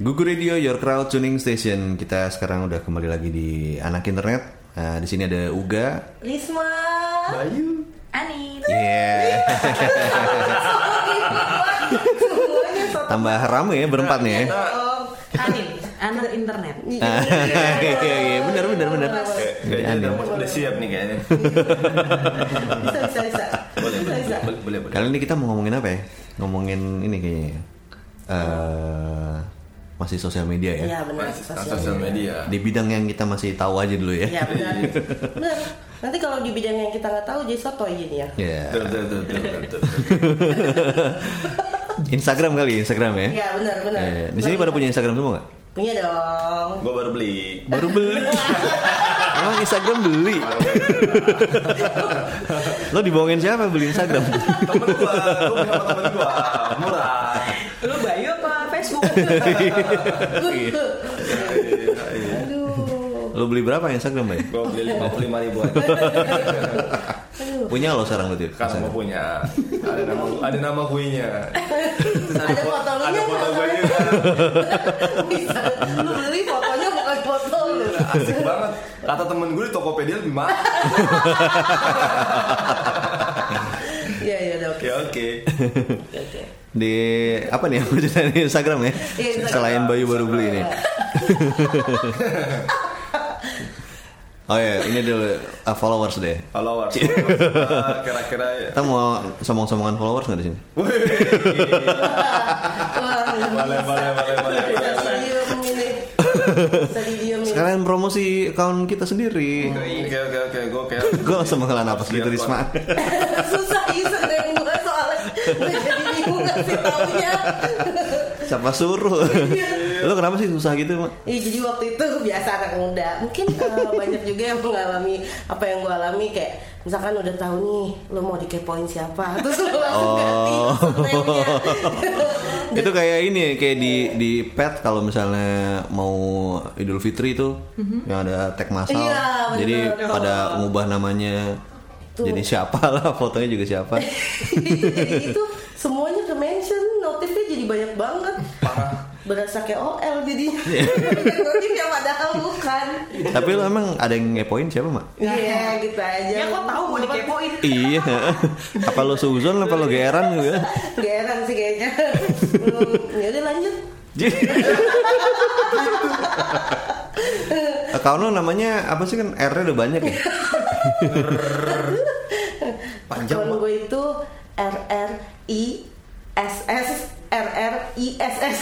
Gugu Radio, Your Crowd Tuning Station. Kita sekarang udah kembali lagi di anak internet. Nah, di sini ada Uga. Risma. Bayu. Ani. Yeah. Tambah rame ya berempat nih ya. Oh, Anin, anak internet. Ah, Iya, iya, benar, benar, benar. Kayaknya udah, udah siap nih kayaknya. bisa bisa bisa. Boleh, Bisa bisa. boleh, boleh. Kali ini kita mau ngomongin apa ya? Ngomongin ini kayaknya. eh masih sosial media ya. Iya benar. Masih sosial sosial media. media. Di bidang yang kita masih tahu aja dulu ya. Iya benar. Benar. Nanti kalau di bidang yang kita nggak tahu jadi sotoy jadi ya. Ya. Betul, betul, betul, betul, betul. Instagram kali, Instagram ya. Iya benar benar. Eh, di sini pada punya Instagram semua nggak? Punya dong. Gue baru beli. Baru beli. Emang Instagram beli? Lo dibohongin siapa beli Instagram? Temen gua, gua punya temen gua. Murah. Aduh. Lo beli berapa Instagram, Bay? Gua beli 55 ribuan. Punya lo sekarang berarti? Karena Instagram? mau punya. Ada nama ada nama kuenya. Ada foto lu Ada foto gue nggak? juga. Bisa. Lu beli fotonya bukan foto lu. Asik banget. Kata temen gue di Tokopedia lebih mahal. Iya iya udah oke. Ya oke. Di apa nih yang cerita di Instagram ya? Iya, Instagram. Selain Bayu baru beli ini. Oh ya, ini dulu uh, followers deh. Followers. Uh, Kira-kira Kita mau sombong-sombongan followers nggak di sini? Wah, boleh boleh boleh boleh. Sekalian promosi account kita sendiri. Oke oke oke gue kayak Gue langsung menghela napas gitu gue soalnya gue jadi bingung ngasih taunya. Siapa suruh? Lo kenapa sih susah gitu, Mak? Iya jadi waktu itu biasa anak muda Mungkin eh, banyak juga yang mengalami Apa yang gue alami kayak Misalkan udah tahu nih Lo mau dikepoin siapa Terus lo langsung ganti Oh. username-nya. itu kayak ini kayak di di pet kalau misalnya mau Idul Fitri itu yang ada tag masal Iya, bener. jadi pada ngubah namanya Tuh. jadi siapa lah fotonya juga siapa. Itu semuanya ke mention Notifnya jadi banyak banget. Berasa kayak OL jadi Notif yang padahal bukan. Tapi lo emang ada yang ngepoin siapa mak? Iya gitu aja. Ya kok tahu mau dikepoin? iya. Apa lo suzon apa lo geran gitu ya? Geran sih kayaknya. Hmm, Ya udah lanjut. Account lo namanya apa sih kan R nya udah banyak ya panjang Akun gue itu R R I S S R R I S S.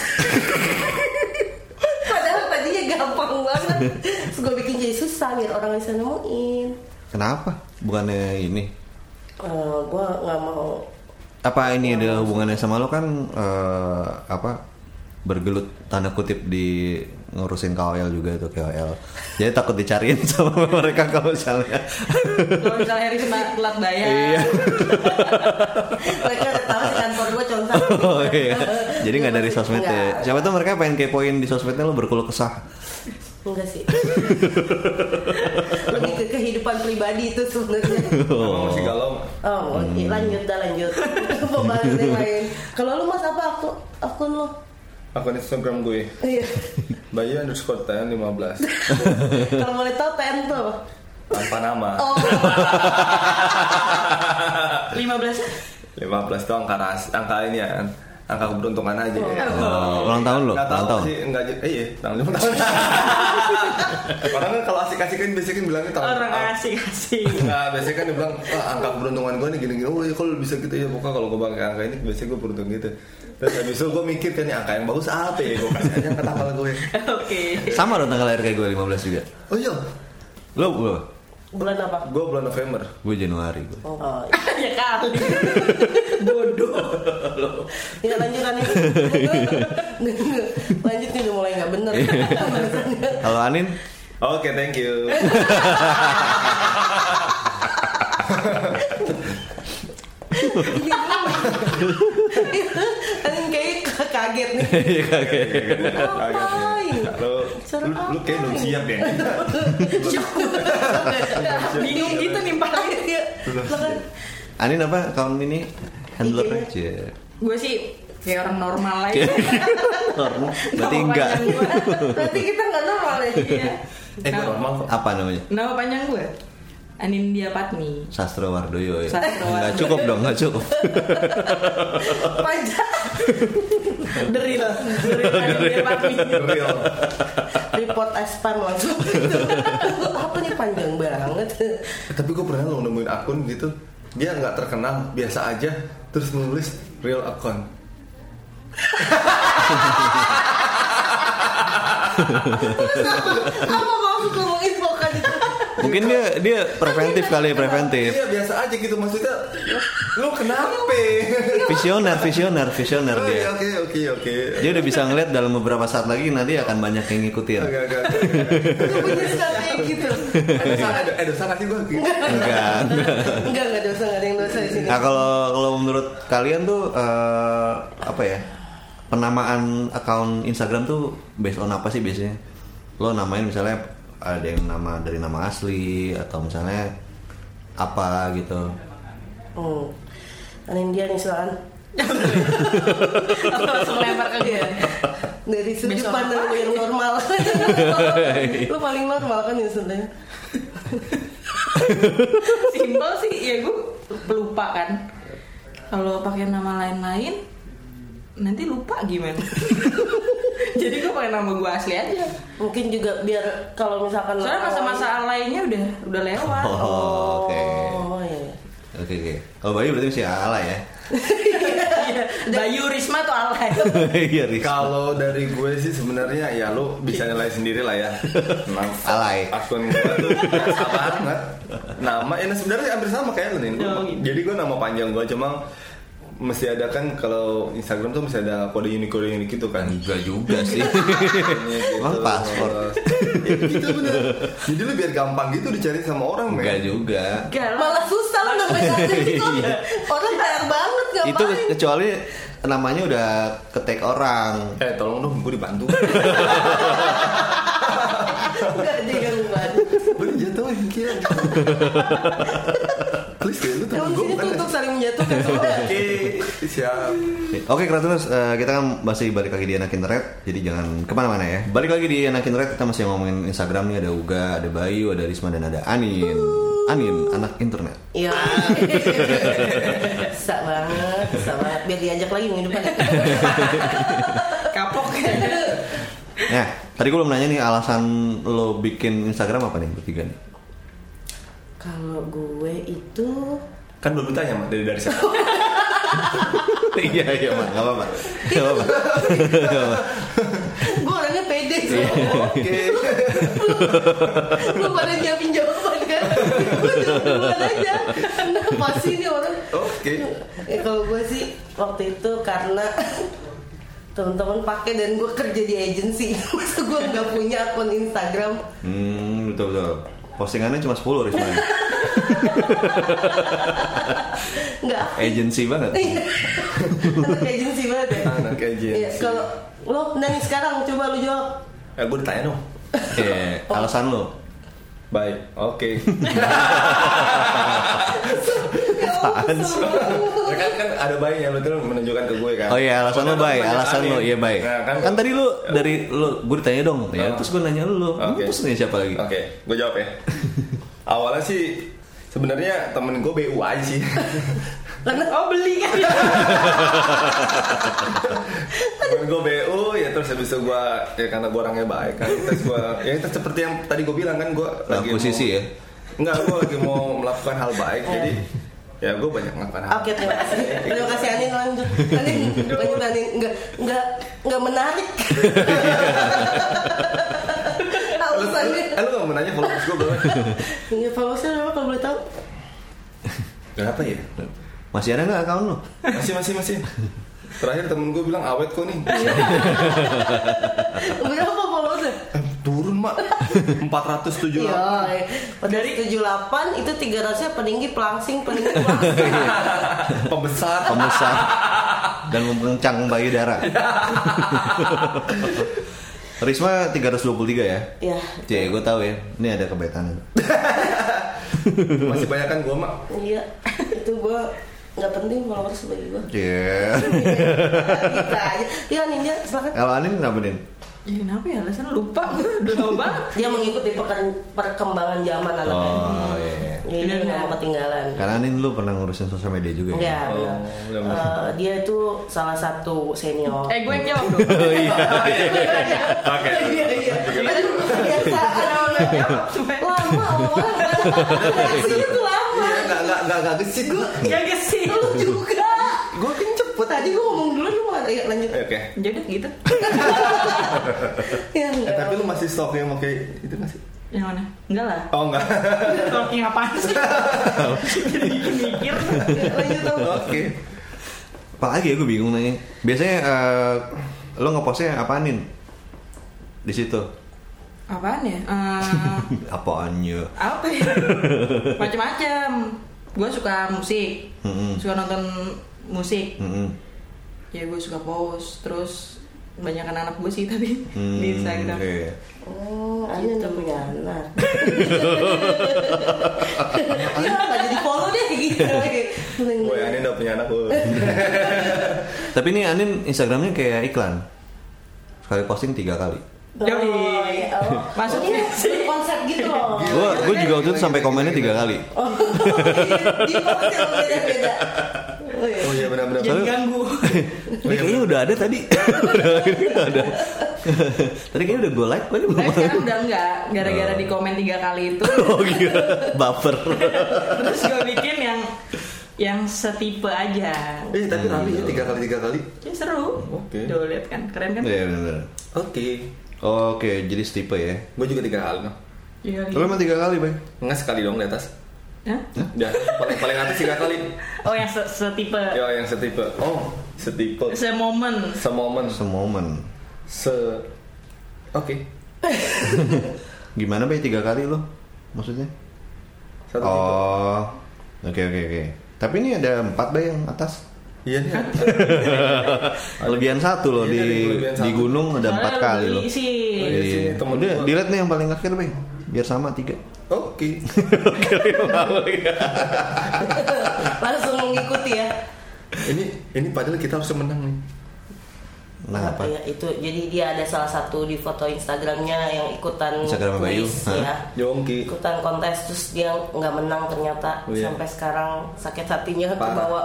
Padahal tadinya gampang banget. Terus gue bikin jadi susah biar orang bisa nemuin. kenapa bukannya ini Eh, gue nggak mau. apa ini ada hubungannya sama lo kan eh, apa bergelut tanda kutip di ngurusin KOL juga tuh KOL jadi takut dicariin sama mereka kalau misalnya Kalau misalnya Risma telat bayar. iya Mereka udah tahu di kantor gue contoh. oh iya jadi nggak dari sosmed ya siapa tuh mereka pengen kepoin di sosmednya lo berkeluh kesah Enggak sih. Lebih ke kehidupan pribadi itu sebenarnya. Emang masih galau. Oh, oke. lanjut dah lanjut. Pembahasan yang lain. Kalau lu mas apa akun akun lu? Akun Instagram gue. Iya. Bayu underscore ten 15 Kalau boleh tahu TN tuh apa? tanpa nama. Oh, 15 15 itu angka ras, angka ini ya, angka keberuntungan aja. ya. Oh, ulang tahun lo Nggak ulang tahu tahun sih, enggak eh, iya, tahun lima tahun. Orang kan kalau asik-asik kan biasanya kan bilangnya tahun. orang asing-asing. Nah, biasanya kan bilang, ah, angka keberuntungan gue nih gini-gini. Oh iya, kalau bisa gitu ya, pokoknya kalau gue pakai angka ini biasanya gue beruntung gitu. Terus habis itu gue mikir kan, nih, angka yang bagus apa ya? Gue kasih aja angka tanggal gue. Oke. sama dong tanggal lahir kayak gue 15 juga Oh iya, lo gue bulan apa? gue bulan November. gue Januari gue Oh, ya kali. Bodoh. ya lanjut lanjut. lanjut nih udah mulai nggak bener. kalau Anin Oke, thank you. Anjing kayak kaget nih. Iya kaget. Lu, lu, lu kayak belum siap ya? Bingung gitu. Iya. Lah kan. Anin apa account ini handler aja Gue sih kayak orang normal aja. Normal. Berarti enggak. Berarti kita nggak normal ya. Iya. Eh normal. Apa namanya? Nama panjang gue Anindya Patmi. Sastro Wardoyo ya. Sastro Enggak Wardoyo. cukup dong, enggak cukup. Panjang. Deril. Deril Anindya Patmi. Real. Report aspam langsung. Apa nih panjang banget. Tapi gue pernah lo nemuin akun gitu dia nggak terkenal biasa aja terus nulis real account Apa maksud lo menginfokan itu? Mungkin dia dia preventif kali, preventif. iya biasa aja gitu maksudnya lu kenapa Visioner, visioner, visioner Oh, dia. iya, oke oke oke Dia udah bisa ngeliat dalam beberapa saat lagi nanti akan banyak yang ngikutin. Style kayak gitu. Ada dosa, ada, eh dosa sih gue? Enggak. Enggak, enggak dosa, enggak ada yang dosa di sini. Nah kalau kalau menurut kalian tuh eh, apa ya penamaan akun Instagram tuh based on apa sih biasanya? Lo namain misalnya ada yang nama dari nama asli atau misalnya apa gitu? Hmm. Anin dia nih. Aku langsung lempar ke dia. Dari sudut pandang yang normal. lu paling normal kan ya sebenarnya. Simpel sih, ya gue pelupa kan. Kalau pakai nama lain-lain, nanti lupa gimana? Jadi gue pakai nama gue asli aja. Mungkin juga biar kalau misalkan Soalnya masa-masa lainnya udah udah lewat. Oh, oke. Oh iya. Oke oke. Kalau Bayu berarti masih ala ya? Iya. Bayu Risma tuh alay. Iya. Kalau dari gue sih sebenarnya ya lu bisa nilai sendiri lah ya. Memang Alay. Akun gue tuh biasa banget. Nama, ya sebenarnya hampir sama kayak lu nih. Oh, gitu. Jadi gue nama panjang gue cuma mesti ada kan kalau Instagram tuh mesti ada kode unik kode unik gitu kan. Enggak juga sih. Gitu. Emang paspor? Ya, gitu bener. Jadi lu biar gampang gitu dicari sama orang men. Enggak juga. Gak lah. Malah susah lu gitu. Iya. Orang PR banget ngapain? Itu kecuali namanya udah ketek orang. Eh tolong dong gue dibantu. Enggak ada yang bantu. Gue dijatuhin kia. Please deh lu temen gue bukan tuh ya? saling menjatuhkan. Oke, siap. Oke Kratuners, eh, kita kan masih balik lagi di anak internet, jadi jangan ke mana-mana ya. Balik lagi di anak internet, kita masih ngomongin Instagram nih ada Uga, ada Bayu, ada Risma dan ada Anin. Anin, anak internet. Iya. Bisa banget, bisa banget. Biar diajak lagi minggu depan. Kapok Nah, tadi gue belum nanya nih alasan lo bikin Instagram apa nih bertiga nih? Kalau gue itu Kan belum ditanya Mak, dari dari siapa? iya iya mak, nggak apa-apa, nggak gue orangnya pede Iya. sih. Oke. Lu pada nyiapin jawaban kan? Gue jawab duluan aja. Kenapa sih ini orang? Oke. Ya kalau gue sih waktu itu karena teman-teman pakai dan gue kerja di agensi. Masa gue nggak punya akun Instagram? Hmm, betul betul. Postingannya cuma 10 Risma. Nggak. Agency banget. Iya. Agensi banget ya. Anak. Iya, kalau lo nanya sekarang coba lu jawab. Eh, gue ditanya dong. Iya, alasan lo. Baik, oke. Apaan sih? Ya kan kan ada baiknya lu tuh menunjukkan ke gue kan. Oh iya, alasan Pokoknya baik, banyak alasan amin. iya baik. Nah, kan, Kan tadi lo dari lo gue ditanya dong, ya Oh. terus gue nanya lo, lo Oke. terus nanya siapa lagi? Oke, gue jawab ya. Awalnya sih sebenarnya temen gue BU aja sih. Karena Oh beli kan? temen gue BU ya terus habis itu gue ya karena gue orangnya baik kan terus gue ya itu seperti yang tadi gue bilang kan gue lagi posisi mau, ya? Enggak, gue lagi mau melakukan hal baik jadi ya gue banyak melakukan hal. Oke terima kasih. Terima kasih Anin lanjut. Anin lanjut Anin nggak nggak nggak menarik. Alasannya. Eh lu gak mau nanya followers gue berapa? Iya followersnya berapa kalau boleh tahu? Berapa ya? Masih ada nggak akun lo? Masih masih masih. Terakhir temen gue bilang awet kok nih. Berapa followersnya? Eh, turun mak 407 Iya, dari 78 itu 300 nya peninggi pelangsing peninggi pelangsing. pembesar Pembesar dan mengencang payudara. Risma 323 ya? ya. Cie, gue tahu ya. Ini ada kebetan. masih banyak kan gue mak Iya, itu gua nggak penting followers bagi gue Iya. kita aja dia ninja silakan Kalau Anin kenapa Nin? Ya kenapa ya alasan lupa gue udah lama banget. dia mengikuti perkembangan zaman anaknya Oh iya. iya. jadi dia nggak mau ketinggalan Karena Anin lu pernah ngurusin sosial media juga ya? ya Oh. Eh, dia itu salah satu senior Eh gue yang jawab dong. Oh iya. Oke. iya iya Aduh, biasa lama awal sih itu lama Iya, nggak nggak nggak nggak gesit gue. Gak kesih. lu juga gue kan cepet tadi gue ngomong dulu lu mau ya lanjut Oke. Jadi gitu. ya Eh, enggak tapi lu masih stok yang pakai itu nggak sih? Yang mana? Enggak lah. Oh enggak. Talking apaan sih? Jadi mikir. lanjut dong Oke. Apalagi ya gue bingung nanya. Biasanya eh, lo ngepostnya apaanin? Di situ. Apaan ya? Eh, Apaannya? apa ya? Macam-macam. Gue suka musik. Mm-mm. Suka nonton musik. Mm-mm. Ya gue suka post. Terus banyak anak gue sih tapi Hmm, di Instagram. oke. Oh, Anda udah punya anak. ya, nggak jadi follow deh gitu. Woi, Ani udah punya anak gue. Tapi ini Anin Instagramnya kayak iklan. Sekali posting tiga kali. Yoi. Oh, iya. Oh, Maksudnya ini sih. konsep gitu loh. Gue gue juga waktu itu sampai komennya tiga kali. Oh, di konsep beda-beda. Oh, iya. Oh iya benar-benar. Jadi ganggu. Ini kayaknya udah ada tadi. udah ada. tadi kayaknya udah gue like, belum Tapi ada. sekarang udah enggak. Gara-gara di komen tiga kali itu. Oh gila, baper. Terus gue bikin yang yang setipe aja. Eh tapi rapi ya tiga kali tiga kali. Ya seru. Oke. Tuh lihat kan, keren kan? Iya benar. Oke. Oke, jadi setipe ya. Gue juga tiga kali no. Iya. Lo emang tiga kali, Bang? Enggak sekali dong di atas. Hah? Udah paling paling atas tiga kali. Oh yang se- setipe, Ya yang setipe. Oh setipe. semomen. Semomen. Semomen. Se. Oke. Gimana, Bay? Tiga kali lo? Maksudnya? Satu tipe. Oh, oke oke oke. Tapi ini ada empat Bay yang atas. Iya nih. Kelebihan satu loh Iya, di kelebihan di satu. gunung ada empat kali loh. sih. Oh, iya Iya. temen Udah, dilihat nih yang paling akhir, Bay. Biar sama tiga. Oke. Langsung mengikuti ya. Ini ini padahal kita harus menang nih. Nah, apa? Ya, itu jadi dia ada salah satu di foto Instagramnya yang ikutan Instagram Bayu, ya. Yongki. ikutan kontes terus dia nggak menang ternyata Oh, iya. sampai sekarang sakit hatinya Parah. kebawa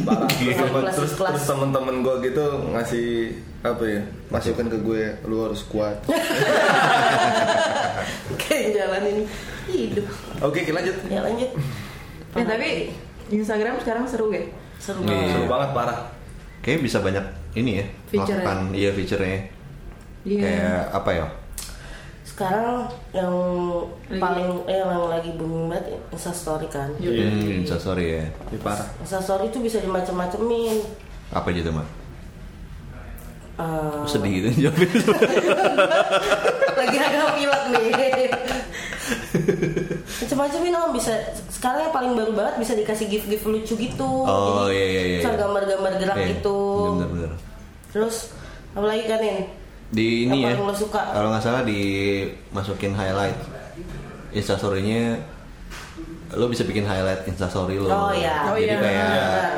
Parah. Terus, Kelas- terus, terus temen-temen gue gitu ngasih apa ya? Masukan ke gue, lu harus kuat. kayak jalanin hidup Oke, kita lanjut. ya lanjut Ya, tapi Instagram sekarang seru ya. seru Iya. banget Seru banget parah. Kayaknya bisa banyak ini ya. Feature-nya. Melakukan iya feature-nya. Iya. Kayak apa ya? Sekarang yang Lagi- paling eh yang lagi booming banget instastory kan Iya. Hmm, sorry ya. Ini parah. instastory itu bisa dimacem-macemin Apa gitu, Mak? Eh, Sedih gitu jawabnya. lagi ada pilot nih macam-macamin om bisa sekarang yang paling baru banget bisa dikasih gift gift lucu gitu Oh, Jadi, iya, iya, iya, iya. gambar-gambar gerak Iya, gitu Bener-bener. terus apa lagi kan Nin? Di ini ya. lo? Kalau nggak salah dimasukin highlight instastory-nya lo bisa bikin highlight instastory lo. Oh, iya. Oh, Jadi iya. kayak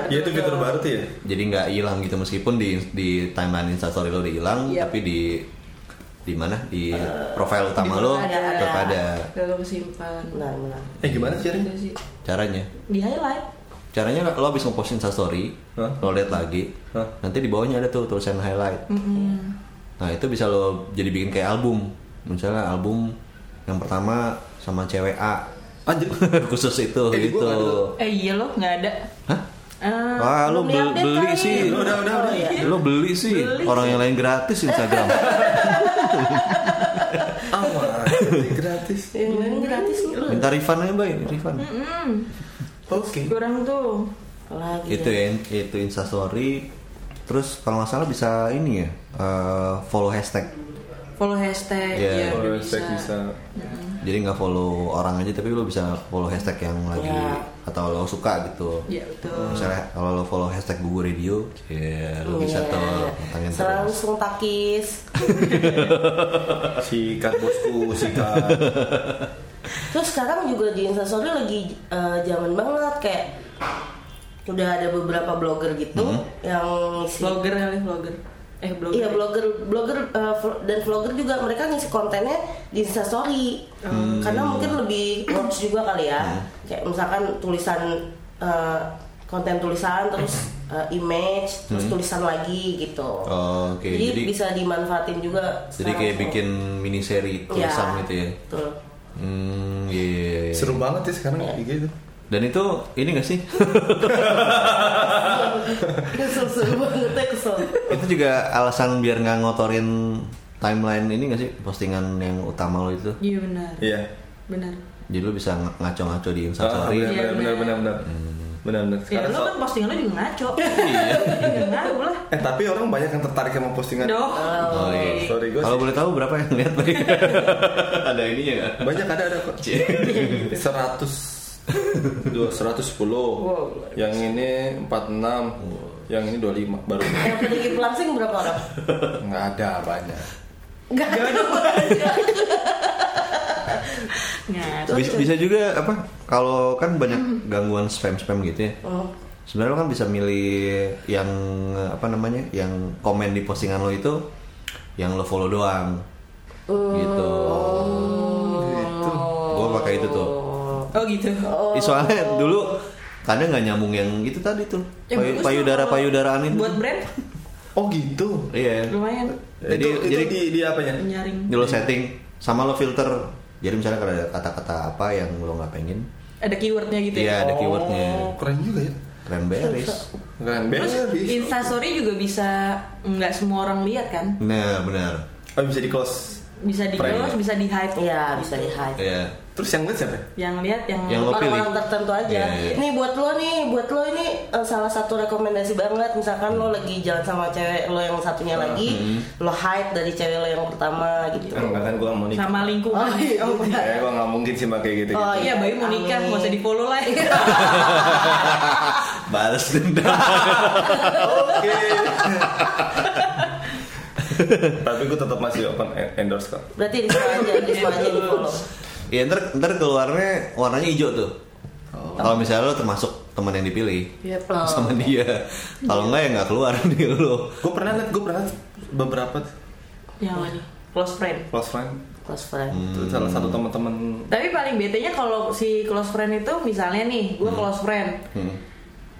Ya itu fitur baru tuh ya. jadi nggak hilang gitu meskipun di di timeline instastory lo hilang Yap. tapi di di mana di profile utama lo ada, ada. tetap ada Gak kesimpan. benar benar Eh gimana sih caranya? Caranya Di highlight. caranya lo habis ngepost instastory Hah? lo lihat lagi Hah? nanti di bawahnya ada tuh tulisan highlight nah itu bisa lo jadi bikin kayak album misalnya album yang pertama sama cewek A Anjir. khusus itu Eh, gitu. Eh iya loh, nggak ada. Hah? Eh, Wah, lo beli, beli kali. sih. Udah, udah, udah, Oh, iya. Lo beli sih. Beli Orang sih. yang lain gratis Instagram. Aman. Gratis. yang lain gratis lu Minta refund aja, Bay. Refund. mm, Oke. kurang tuh. lagi Itu ya, itu Instastory. Terus kalau nggak salah bisa ini ya, eh, follow hashtag. Follow hashtag. Iya. ya, Kalau udah hashtag bisa. Jadi nggak follow orang aja, tapi lo bisa follow hashtag yang lagi Ya. atau lo suka gitu. Iya betul. Misalnya kalau lo follow hashtag Bugu Radio, ya lo bisa Iya. tuh tantangin terus. Selangsung takis Sikat bosku, sikat. terus sekarang juga di instastory lagi zaman banget kayak udah ada beberapa blogger gitu yang ngisi Vlogger kali vlogger. Eh blogger. Iya blogger, blogger uh, dan vlogger juga mereka ngisi kontennya di Instastory karena mungkin lebih works juga kali ya. Kayak misalkan tulisan uh, konten tulisan terus uh, image terus tulisan lagi gitu. Oh, oke. Jadi, Jadi- bisa dimanfaatin juga. Jadi kayak bikin mini seri Ya, tulisan gitu ya. Betul. Hmm, iya, iya, iya. Seru banget ya sekarang IG itu. Dan itu ini gak sih? Kesel seru banget ya kesel. itu juga alasan biar nggak ngotorin timeline ini gak sih postingan yang utama lo itu? Iya benar. Iya. Benar. Jadi lo bisa ng- ngaco-ngaco di Instastory. benar, Iya, benar, benar, benar, benar. Benar, benar. Ya Sekarang lo so- kan postingan lo juga ngaco. Iya. ngaco lah. Eh tapi orang banyak yang tertarik sama postingan. Doh. Oh, iya. Sorry gue Kalau boleh tahu berapa yang lihat lagi? Ada ininya nggak? banyak ada ada kok. Seratus dua seratus sepuluh. Yang ini empat enam. Yang ini dua lima baru. Yang pergi pelangsing berapa orang? Nggak ada banyak. Enggak ada banyak. Ngaco. Bisa, bisa juga apa? Kalau kan banyak gangguan spam-spam gitu ya. Oh. Sebenarnya lo kan bisa milih yang apa namanya, yang komen di postingan lo itu yang lo follow doang, gitu. Gitu. Gue pakai itu tuh. Oh gitu. Ih, soalnya dulu kadang nggak nyambung yang itu tadi tuh Ya, payu, payudara payudaraan itu. Buat brand Oh gitu. Iya. lumayan Jadi itu, itu jadi di, di apanya? nyaring. di lo setting sama lo filter. Jadi misalnya kalau ada kata-kata apa yang lo nggak pengen, Ada keywordnya gitu Iya, ya. ada keywordnya. Oh, keren juga ya. keren beres. Keren Terus beres. Instastory juga bisa nggak semua orang lihat kan? Nah benar. Oh bisa di close. Bisa di close, bisa di hide. Iya bisa di hide. Iya. Terus yang lihat siapa? Yang lihat yang, Yang orang-orang tertentu aja. Iya, iya. Nih buat lo nih, buat lo ini eh, salah satu rekomendasi banget. Misalkan lo lagi jalan sama cewek lo yang satunya lagi, lo hide dari cewek lo yang pertama gitu. Enggak kan gue mau nikah. sama lingkungan. Oh, iya. Oh, benar. Ya gue nggak mungkin sih pakai gitu. Oh, gitu. Iya, Bayu mau nikah, Amin. nggak usah di follow lah. Balas dendam. Oke. Tapi gue tetap masih open en- endorse kok. Berarti di semua aja, di semua aja di follow. Iya ntar ntar keluarnya warnanya hijau tuh. Oh. Kalau misalnya lo termasuk teman yang dipilih Yep. sama dia. Kalau enggak ya nggak keluar di lo. Gue pernah liat, gue pernah beberapa Yang mana? Close friend. close friend. Close friend. Itu salah satu teman-teman. Tapi paling bete-nya kalau si close friend itu misalnya nih, gue close friend. Hmm.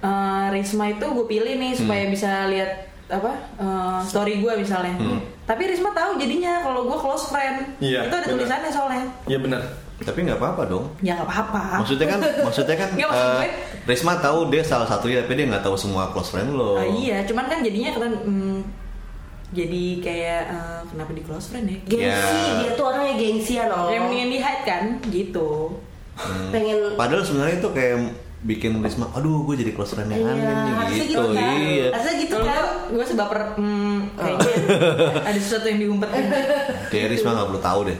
Eh, Risma itu gue pilih nih supaya bisa lihat apa eh, story gue misalnya. Tapi Risma tahu jadinya kalau gue close friend. Iya, itu ada benar. tulisannya soalnya. Iya benar. Tapi nggak apa-apa dong. Ya nggak apa-apa. Maksudnya kan, maksudnya kan, maksud gue- Risma tahu dia salah satunya, tapi dia nggak tahu semua close friend lo. Ah, iya, cuman kan jadinya kan hmm, jadi kayak eh, kenapa di close friend ya? Gengsi, Ya. dia tuh orangnya gengsian loh. Yang mendingan di hide kan, gitu. Pengen Padahal sebenarnya itu kayak bikin Risma, aduh gue jadi close friendnya Iya, Andin nih harusnya gitu. gitu kan. Iya. Gitu kan. gue, gue sebaper hmm, kayaknya ada sesuatu yang diumpetin. Kayak Risma nggak perlu tahu deh.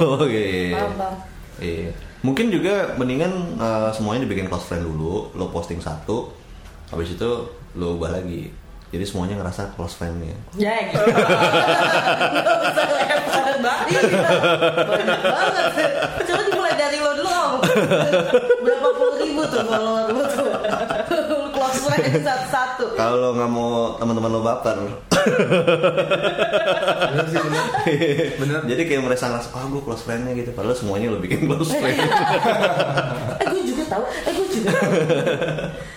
Oh iya. iya. Paham, paham. Iya. Mungkin juga mendingan eh, semuanya dibikin close friend dulu, lo posting satu, habis itu lo ubah lagi. Jadi semuanya ngerasa close friendnya. Ya gitu. Banyak banget Coba dimulai dari lo dulu Berapa puluh ribu tuh follower lo tuh Satu-satu Kalau nggak mau teman-teman lo baper, sih. Benar. jadi kayak merasa ngerasa, oh gue close friendnya gitu. Padahal semuanya lo bikin close friend. Eh gue juga tahu Eh gue juga tahu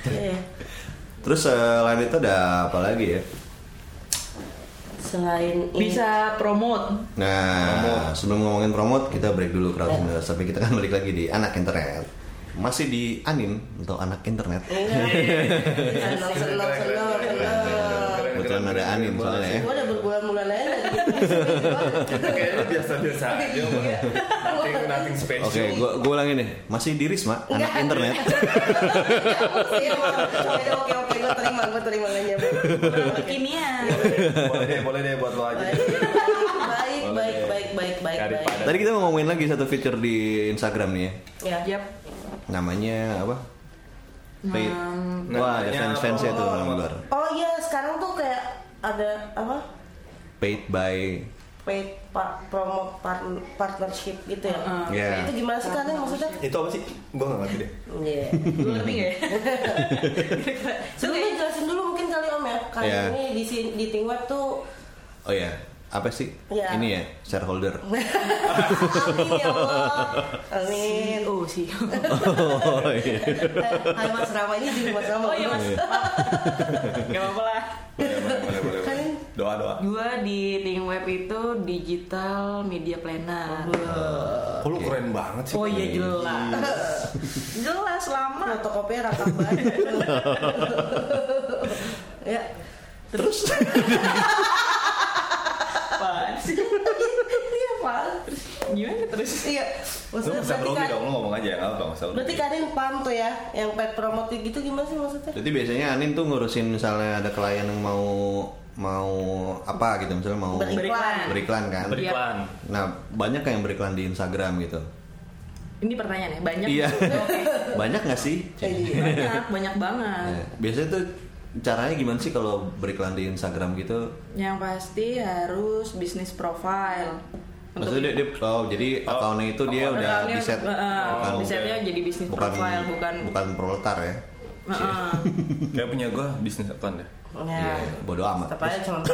Iya. Terus eh, lain itu ada apa lagi ya? Selain ini Bisa promote. Nah, sebelum ngomongin promote, kita break dulu crowd Tapi kita kan balik lagi di anak internet. Masih di anim atau anak internet. Senang, senang, senang Kebetulan ada anim soalnya ya. Gue udah berbulan-bulan aja Kayaknya biasa-biasa aja. Iya. Nothing, nothing special. Oke, gua gua ulangin nih. Masih di Risma, anak internet. Oke oke gue terima gue terima gak Kekinian. boleh deh, boleh deh buat lo aja. Baik baik baik baik baik Tadi kita mau ngomongin lagi satu feature di Instagram nih ya. Ya Yap. Namanya apa? Paid. Hmm, Wah, ada namanya fans-fansnya apa? tuh gambar. Oh iya sekarang tuh kayak ada apa? Paid by paid pa- promote par- partnership gitu ya. Heeh. Iya. Itu gimana sih kalian maksudnya? Itu apa sih? Gue gak ngerti deh. Iya. Lu ngerti gak ya? Sebelumnya jelasin dulu mungkin kali Om ya. Kali Iya. ini di si- di Think Web tuh Oh ya, apa sih? Iya. Ini ya, shareholder. Amin ya Allah. Amin. Oh sih. oh iya. Hai Mas Rama ini di Mas Rama. Oh iya mas. Gak apa-apa lah. Boleh, boleh, boleh, boleh. Kalian Doa, doa. Gua di Think Web itu digital media planner. Oh, lu keren banget sih. Oh iya jelas. jelas lama. fotokopinya rakam banget. ya. Terus Apaan sih? Iya Pak. Gimana terus? Iya. Lu Maksudnya bisa berarti grogi kan, dong, lu ngomong aja ya, nggak apa nggak usah berarti kalian paham tuh ya, yang pet promote gitu gimana sih maksudnya? Jadi biasanya Anin tuh ngurusin misalnya ada klien yang mau mau apa gitu misalnya mau Beriklan. beriklan kan. Beriklan. Nah, banyak yang beriklan di Instagram gitu. Ini pertanyaannya banyak. Iya. Banyak nggak sih? Iya. Banyak, banyak banget. Nah, biasanya tuh caranya gimana sih kalau beriklan di Instagram gitu? Yang pasti harus bisnis profile. Maksudnya dia, dia- oh jadi akunnya itu dia udah di set eh, di-setnya jadi bisnis profile, bukan- bukan proletar ya. Heeh. Kayak punya gue bisnis account deh. Ya. Bodoh amat. Tetap aja cuma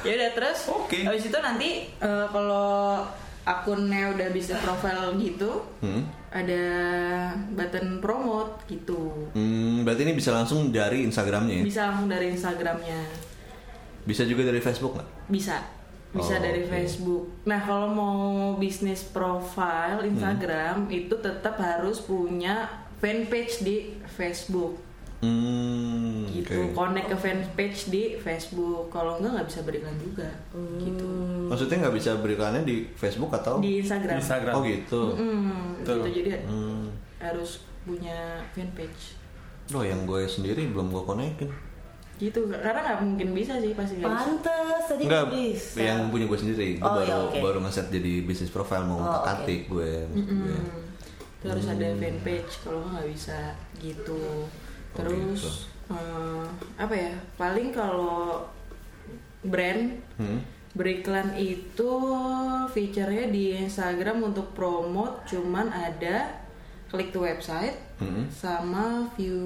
ya udah terus. Oke. Habis itu nanti eh, kalau akunnya udah bisnis profile gitu, Hmm. ada button promote gitu. Hmm, berarti ini bisa langsung dari Instagramnya ya? Bisa langsung dari Instagramnya. Bisa juga dari Facebook nggak? Bisa. Bisa Oh, dari oke. Facebook. Nah, kalau mau bisnis profile Instagram Hmm. itu tetap harus punya fanpage di Facebook. Hmm, Gitu. oke. Connect ke fanpage di Facebook. Kalau enggak nggak bisa beriklan juga. Gitu. Maksudnya nggak bisa beriklannya di Facebook atau? Di Instagram. Di Instagram. Oh gitu. Hmm, gitu. Jadi Hmm. harus punya fanpage. Oh yang gue sendiri belum gue konekin. Gitu. Karena nggak mungkin bisa sih pasti nggak bisa. pantes tadi Enggak, bisa. yang punya gue sendiri. Gue Oh, baru iya, oke. baru ngeset jadi bisnis profile mau Oh, atik gue. maksud gue. Hmm. Itu harus ada fanpage kalau nggak nggak bisa gitu terus gitu. eh, apa ya paling kalau brand Hmm. beriklan itu feature-nya di Instagram untuk promote cuman ada klik to website Hmm. sama view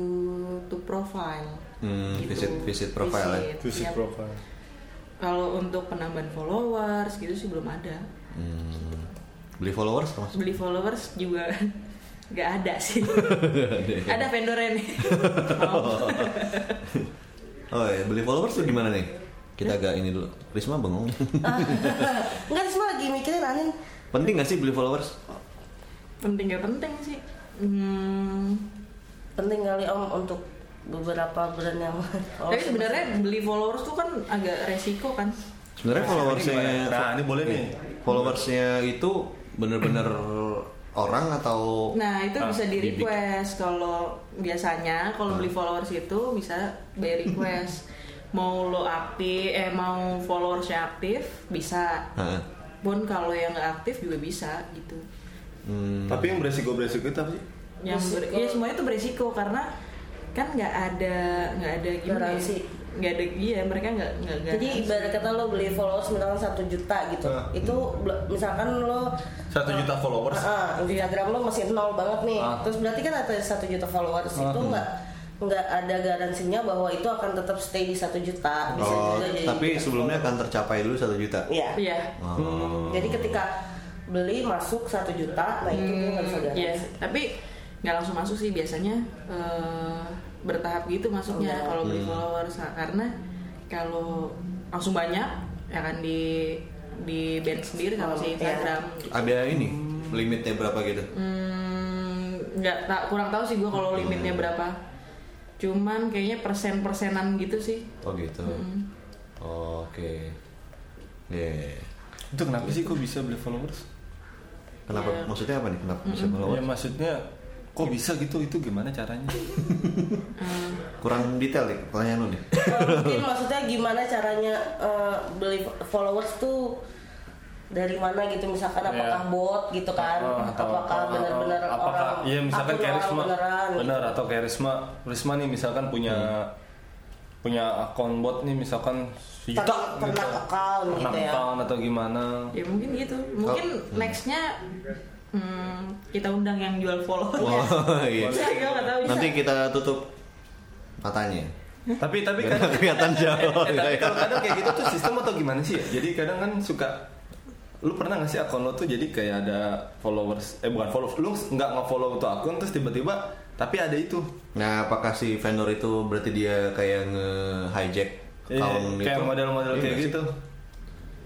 to profile Hmm, visit- visit profile ya? Visit profile. kalau untuk penambahan followers gitu sih belum ada Hmm. Beli followers termasuk? beli followers juga nggak ada sih ada vendornya nih. Oh ya, beli followers tuh gimana nih? Kita agak ini dulu. Risma bengong. Enggak semua lagi mikirin Anin. Penting gak sih beli followers? penting gak penting sih hmm, Penting kali Om untuk beberapa brand yang tapi sebenarnya beli followers tuh kan agak resiko kan Sebenarnya followersnya, Nah, ini boleh nih. followersnya itu bener-bener orang atau nah itu Ah, bisa di request kalau biasanya kalau beli followers itu bisa bayar request mau lo aktif eh mau followersnya aktif bisa Heeh. pun kalau yang nggak aktif juga bisa gitu Hmm. Tapi yang beresiko beresiko itu apa sih? yang ber- Beresiko. ya semuanya itu beresiko karena kan nggak ada nggak ada gimana ya, Garansi. nggak ada iya mereka nggak nggak Jadi garansi. ibarat kata lo beli followers misalkan satu juta gitu, Ah. itu misalkan lo Satu juta followers. Ah, Instagram lo masih nol banget nih. Ah. Terus berarti kan ada satu juta followers itu nggak nggak ada garansinya bahwa itu akan tetap stay di satu juta. Bisa Oh, juga jadi tapi juta sebelumnya akan tercapai dulu satu juta. Iya. iya Oh. Jadi ketika beli masuk satu juta, nah itu dia nggak bisa garansi. Iya, tapi nggak langsung masuk sih biasanya eh, bertahap gitu masuknya Iya. kalau beli Hmm. followers Nah, karena kalau langsung banyak ya kan di di band sendiri sama si Iya. Instagram. gitu. Ada ini limitnya berapa gitu? Hmm, nggak tak kurang tahu sih gue kalau limitnya berapa. Cuman kayaknya persen-persenan gitu sih. Oh gitu. Oke. Yeah. Itu kenapa sih kok bisa beli followers? Kenapa? Iya. Maksudnya apa nih? Kenapa bisa Ya followers? maksudnya kok bisa gitu? Itu gimana caranya? Kurang detail nih pertanyaan lu nih. Kalau mungkin maksudnya gimana caranya eh, beli followers tuh dari mana gitu misalkan apakah Iya. bot gitu kan Oh, atau- apakah atau- benar-benar apakah iya misalkan akun kayak orang Risma beneran gitu. benar atau kayak Risma Risma nih misalkan punya punya akun bot nih misalkan sejuta Ter- ternak account gitu ternak ya. account atau gimana ya mungkin gitu mungkin Oh. nextnya hmm, kita undang yang jual follow Oh iya. Bisa. Nanti kita tutup matanya. tapi tapi kadang kelihatan jauh. Eh, tapi kalau kadang kayak gitu tuh sistem atau gimana sih ya? Jadi kadang kan suka lu pernah gak sih akun lo tuh jadi kayak ada followers eh bukan followers lu nggak nge-follow tuh akun terus tiba-tiba tapi ada itu Nah, apakah si vendor itu berarti dia kayak nge-hijack Iya, account kayak itu? model-model Iya kayak nggak sih? gitu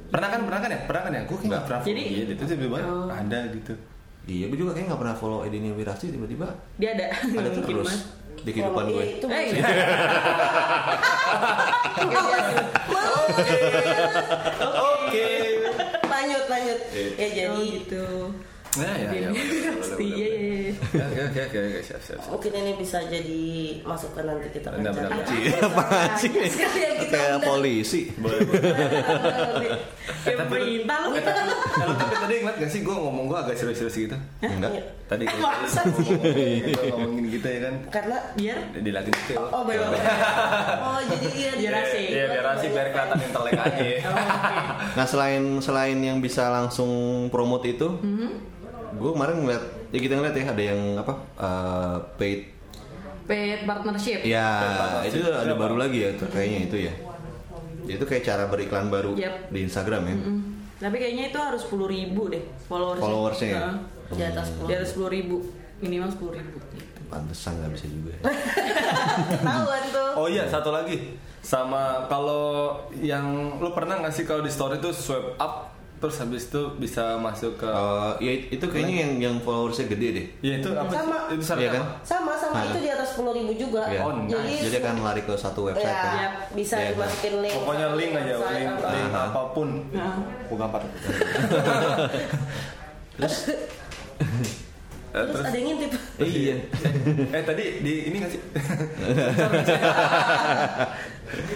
pernah kan pernah kan ya pernah kan ya gue kayak nggak pernah Jadi- itu tiba-tiba Oh. ada gitu Iya, gue juga kayak nggak pernah follow Edini Wirasti tiba-tiba dia ada. ada mungkin terus mas. di kehidupan gue. iya, itu. Eh iya. oke. Lanjut lanjut. Ya jadi oh gitu nah ya ya pasti iya iya iya. oke oke oke oke siap siap siap. mungkin ini bisa jadi masukan nanti kita Benar, benar. Iya, kita Kayak polisi. boleh perintah lu Eh, tapi, kalau tapi tadi ingat gak sih gue ngomong gue agak serius-serius gitu Enggak. Iya. tadi sih? kita ngomongin gitu ya kan karena biar dilatih detail oh baik oh jadi dia Biar asik. Iya biar asik biar kelihatan intelek aja. Nah, selain selain yang bisa langsung promote itu, Mhm. Gue kemarin ngeliat, ya kita ngeliat ya ada yang apa eh, paid paid partnership Ya, Partnership. itu ada Siapa? baru lagi ya, tuh, kayaknya itu ya. Itu kayak cara beriklan baru Yap. di Instagram ya. Mm. tapi kayaknya itu harus sepuluh ribu deh followers Followersnya ya? di atas di atas sepuluh ribu minimal sepuluh ribu. Pantesan nggak bisa juga. ya. ketahuan tuh Oh iya satu lagi sama kalau yang lu pernah nggak sih kalau di story tuh swipe up terus habis itu bisa masuk ke Eh, ya itu kayaknya yang yang followersnya gede deh. ya itu apa? Sama. itu syarat Iya kan? sama sama Nah. itu di atas sepuluh ribu juga Iya. Oh, nice. jadi Jadi akan lari ke satu website ya, kan. Bisa Iya, dimasukin link Pokoknya link aja, link, link Aha. apa pun. Nah. Bukan apa Terus Eh, terus terus ada yang ngintip eh, iya. eh tadi di ini nggak sih?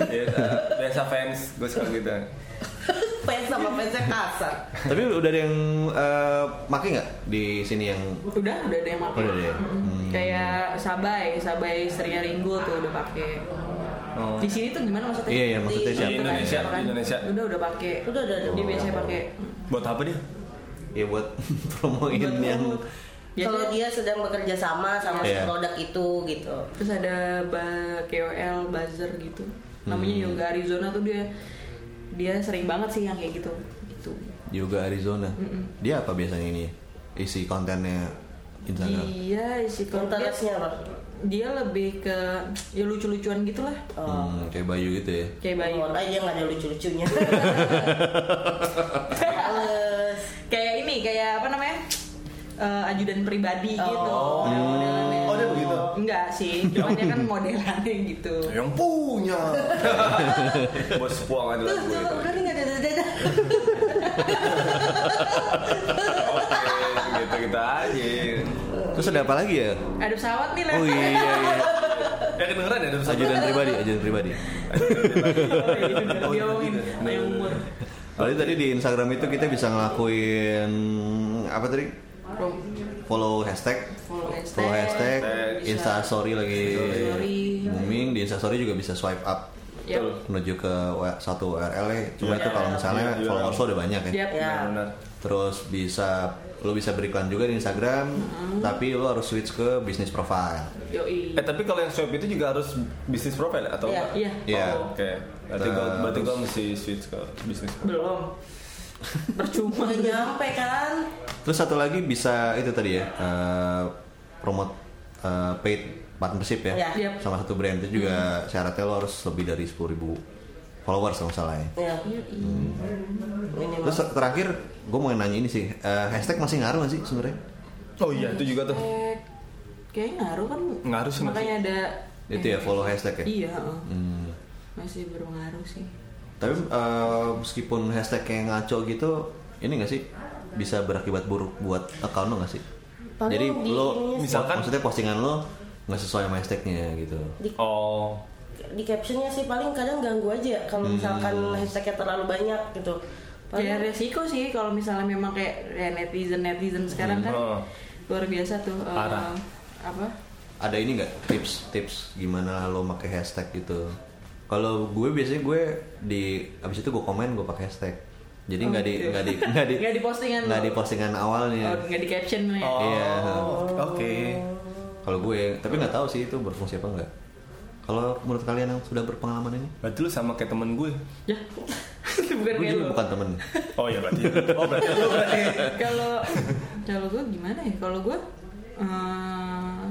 biasa, biasa fans gue suka gitu. fans sama fansnya kasar Tapi udah ada yang eh, make nggak di sini yang udah udah ada yang pakai Udah ada ya? Hmm. kayak Sabai Sabai Seria Ringo tuh udah pakai Oh. di sini tuh gimana maksudnya Iya, iya, maksudnya Di- siapa? Di Indonesia, Kan? di Indonesia. udah udah pakai udah udah udah dia biasanya pakai Buat apa dia? ya buat promoin Buat yang. Biasanya- kalau dia sedang bekerja sama sama si Iya. produk itu gitu terus ada ba KOL buzzer gitu namanya Hmm. Yoga Arizona tuh dia dia sering banget sih yang kayak gitu. Gitu. Yoga Arizona. Dia apa biasanya ini? Isi kontennya Instagram. dia isi dia, konteksnya apa dia lebih ke ya lucu-lucuan gitulah. Hmm, kayak Bayu gitu ya. kayak bayi Oh, dia nggak ada lucu-lucunya. Kayak ini kayak apa namanya Eh, ajudan pribadi Oh. gitu kayak modelannya Oh, dia begitu? enggak sih cuma dia kan modelannya gitu Yang punya. Bos puang aja tuh tuh itu. udah nih nggak ada ada ada Oke, gitu gitu aja. Terus ada apa lagi ya? ada pesawat nih lah Oh iya iya. Ya kedengeran ya ada pesawat. Ajudan pribadi, ajudan pribadi. Oh, iya, umur Lalu tadi di Instagram itu kita bisa ngelakuin apa tadi? Follow hashtag, follow hashtag, follow Insta Story lagi booming di Insta Story juga bisa swipe up Yap. menuju ke satu URL ya. Cuma Iya. itu kalau misalnya Iya, iya. followers lo udah banyak ya. Yap. Ya. Benar. Terus bisa lo bisa beriklan juga di Instagram, tapi lo harus switch ke bisnis profile. Yoi. Eh tapi kalau yang swipe itu juga harus bisnis profile ya? atau Iya. enggak? Iya. Iya. Oh, Oke. Berarti gue Terus- berarti gue mesti switch ke bisnis. belum percuma nyampe kan Terus satu lagi bisa itu tadi ya, eh, promote eh, paid partnership ya, Iya. Yap. sama satu brand itu juga syaratnya lo harus lebih dari 10.000 followers kalau salah ya. ya minimal Terus terakhir gue mau nanya ini sih, eh, hashtag masih ngaruh nggak sih sebenarnya? Oh iya itu juga tuh. Eh, kayaknya ngaruh kan Ngaruh sih, makanya ada Itu ya follow hashtag ya. iya Hmm. masih berpengaruh sih Tapi eh, meskipun hashtag yang ngaco gitu, ini nggak sih bisa berakibat buruk buat account lo nggak sih? Paling Jadi di lo. Misalkan- maksudnya postingan lo nggak sesuai sama hashtagnya gitu. di, Oh. di captionnya sih paling kadang ganggu aja kalau misalkan hashtagnya terlalu banyak gitu ya paling resiko sih kalau misalnya memang kayak ya netizen netizen sekarang kan Oh. luar biasa tuh eh, Parah. apa Ada ini nggak tips tips gimana lo pakai hashtag gitu? Kalau gue biasanya gue di abis itu gue komen gue pakai hashtag. Jadi nggak di nggak di nggak di Nggak di postingan nggak di postingan awalnya. Oh, nggak di caption ya. Oh, Iya. Oke. Kalau gue, tapi nggak tahu sih itu berfungsi apa enggak. Kalau menurut kalian yang sudah berpengalaman ini, Berarti lu sama kayak temen gue. Ya. Bukan gue kayak juga lo. bukan temen. Oh iya berarti. Oh berarti. Kalau kalau gue gimana ya? Kalau gue eh,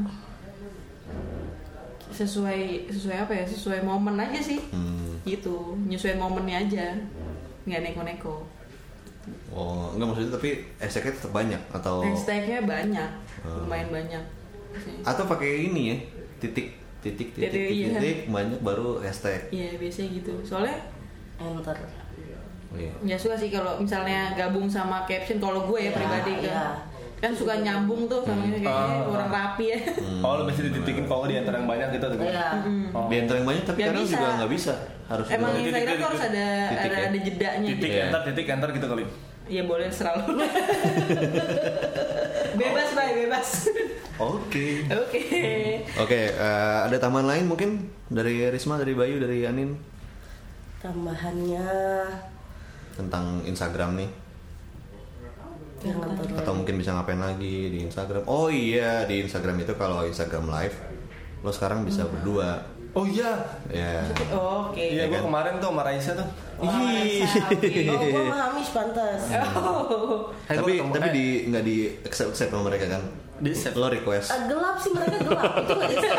sesuai sesuai apa ya? Sesuai momen aja sih. Hmm. Gitu, nyesuaiin momennya aja. Nggak neko-neko. Oh, enggak maksudnya tapi hashtagnya tetap banyak atau Hashtagnya banyak, Oh. lumayan banyak. atau pakai ini ya titik titik titik Titik, titik, iya. titik, banyak baru hashtag. Iya biasanya gitu. Soalnya enter Oh, iya. nggak suka sih kalau misalnya gabung sama caption. Kalau gue ya Ya, pribadi kan, iya. kan suka nyambung tuh sama ini kayaknya Ah. orang rapi ya. Oh lu bisa dititikin kalau di antara yang banyak gitu tuh. Iya. Oh. Di antara yang banyak tapi kadang juga nggak bisa. Harus Emang Instagram tuh harus ada Titik ada, ya? ada jedanya Titik gitu. Iya. enter, titik enter gitu kali. Iya boleh selalu. bebas bay bebas. Oke. Oke. Oke, eh, ada tambahan lain mungkin dari Risma, dari Bayu, dari Anin tambahannya tentang Instagram nih yang nonton atau mungkin bisa ngapain lagi di Instagram. Oh iya, di Instagram itu kalau Instagram live lo sekarang bisa berdua. Oh iya. Ya. Oke. Iya Iya gue kan? kemarin tuh sama Raisa tuh. Ih. oh gue sama Hamis pantas Oh. Tapi gua ketemu- tapi eh, di nggak di accept accept sama mereka kan? Di accept. Lo request. Ah, gelap sih mereka gelap itu bisa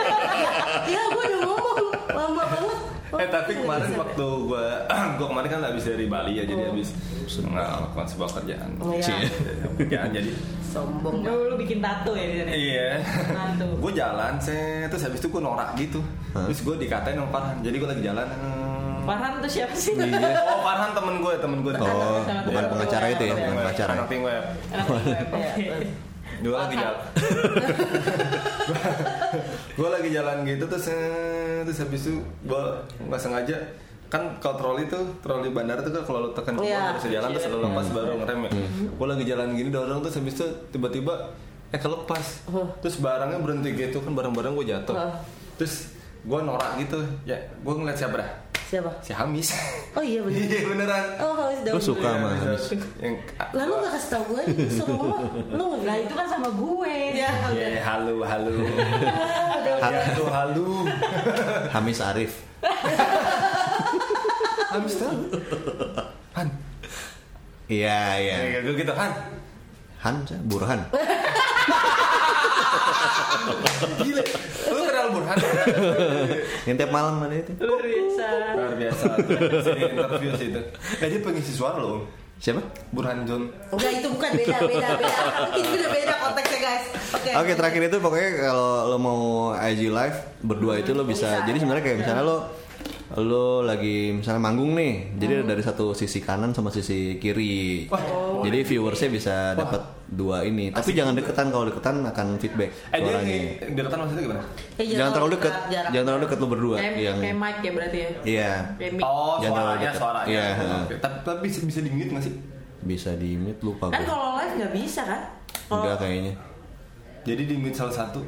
ya gue udah ngomong lama banget Oh, Eh tapi kemarin bisa. waktu gue gue kemarin kan habis dari Bali ya jadi habis melakukan sebuah kerjaan. Oh, iya. Kerjaan jadi sombong Lu, lu bikin tato ya di sana? Iya. Tato. gue jalan sih, terus habis itu gue norak gitu. Terus gue dikatain sama Farhan. Jadi gue lagi jalan. hmm. Farhan tuh siapa sih? Iya. Oh Farhan temen gue, temen gue. Oh, bukan pengacara gue. itu ya, bukan pengacara. Anak tim web. Anak web. Gue lagi jalan. Gue lagi jalan gitu terus terus habis itu gue nggak sengaja kan kalau troli tuh troli bandara tuh kan kalau lo tekan ke bawah Iya. nggak bisa jalan terus lo lepas baru ngerem ya. Gue lagi jalan gini dorong terus habis itu tiba-tiba eh kelepas. Terus barangnya berhenti gitu kan barang-barang gue jatuh. Terus gue norak gitu ya gue ngeliat siapa dah siapa si Hamis oh iya bener iya beneran oh Hamis Daud suka sama Hamis? yang lalu nggak kasih tau gue lu nggak Lah itu kan sama gue. ya Ya, halu, halu. Ya, tuh halu. Hamis Arif. Hamis tahu. Han. Iya, iya. Ya, gue gitu, Han. Han, Burhan. Gila. Lu kenal Burhan? Yang tiap malam ada itu. Luar biasa. Luar biasa. Sini interview sih itu. Dia pengisi suara loh. Siapa? Burhan John. enggak itu bukan beda beda beda ini udah beda konteksnya guys oke Oke terakhir itu pokoknya kalau lo mau IG live berdua itu lo bisa. Bisa, Jadi sebenarnya kayak misalnya lo lo lagi misalnya manggung nih, jadi dari satu sisi kanan sama sisi kiri. jadi viewersnya bisa dapat dua ini. Tapi jangan deketan kalau deketan akan feedback Eh, suaranya. kayak deketan maksudnya gimana? Eh, Jangan terlalu deket, jarak. jangan terlalu deket lo berdua. Kayak, yang kayak mic ya berarti ya. iya Kayak mic. Oh, Jangan suaranya, suaranya. Iya, heeh. oke. Tapi, tapi bisa, bisa di mute nggak sih? bisa di mute lupa Kan kalau live nggak bisa kan? Kalau Enggak kayaknya. Jadi di mute salah satu.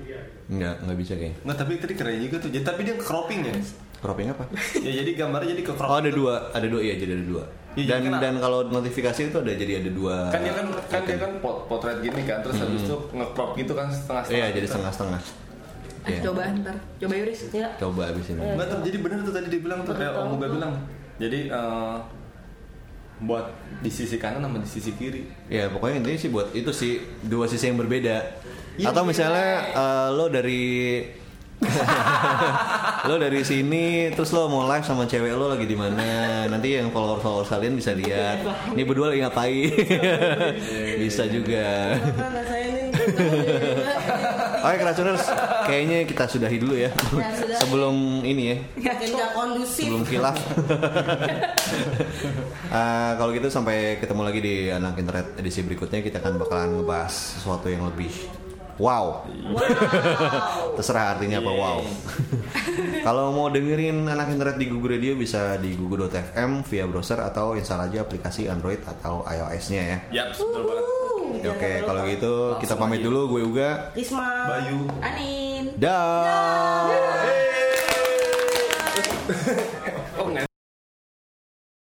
Enggak, enggak bisa kayaknya. Nggak, tapi tadi keren juga tuh. Jadi, tapi dia cropping ya. Cropping apa? ya jadi gambarnya jadi ke crop. Oh ada dua, ada dua iya jadi ada dua. Iya, Dan dan kalau notifikasi itu ada jadi ada dua. Kan dia kan kan dia kan pot- potret gini kan, terus habis itu nge-crop gitu kan setengah-setengah. Iya jadi gitu. setengah-setengah. Ah, Iya. coba ntar. Coba Yuris. ya Coba abis ini. Nggak, tapi jadi bener tuh tadi dia bilang tuh kayak Om Uga bilang. Jadi eh, buat di sisi kanan sama di sisi kiri. Ya pokoknya intinya sih buat itu sih dua sisi yang berbeda. Iya, Atau misalnya eh, lo dari lo dari sini terus lo mau live sama cewek lo lagi di mana? Nanti yang follower follower kalian bisa lihat. Ini berdua lagi ngapain? Bisa juga. Oke keracuners kayaknya kita sudahi dulu ya. Ya, sudah. sebelum ini ya. Kondusif. Sebelum kilaf. Eh, kalau gitu sampai ketemu lagi di anak internet edisi berikutnya kita akan bakalan ngebahas sesuatu yang lebih wow. Terserah artinya apa wow. kalau mau dengerin anak internet di Google Radio bisa di google.fm via browser atau install aja aplikasi Android atau iOS-nya ya. Yap, betul banget. Oke, kalau gitu kita pamit dulu gue Uga. Risma Bayu. Anin. Dah.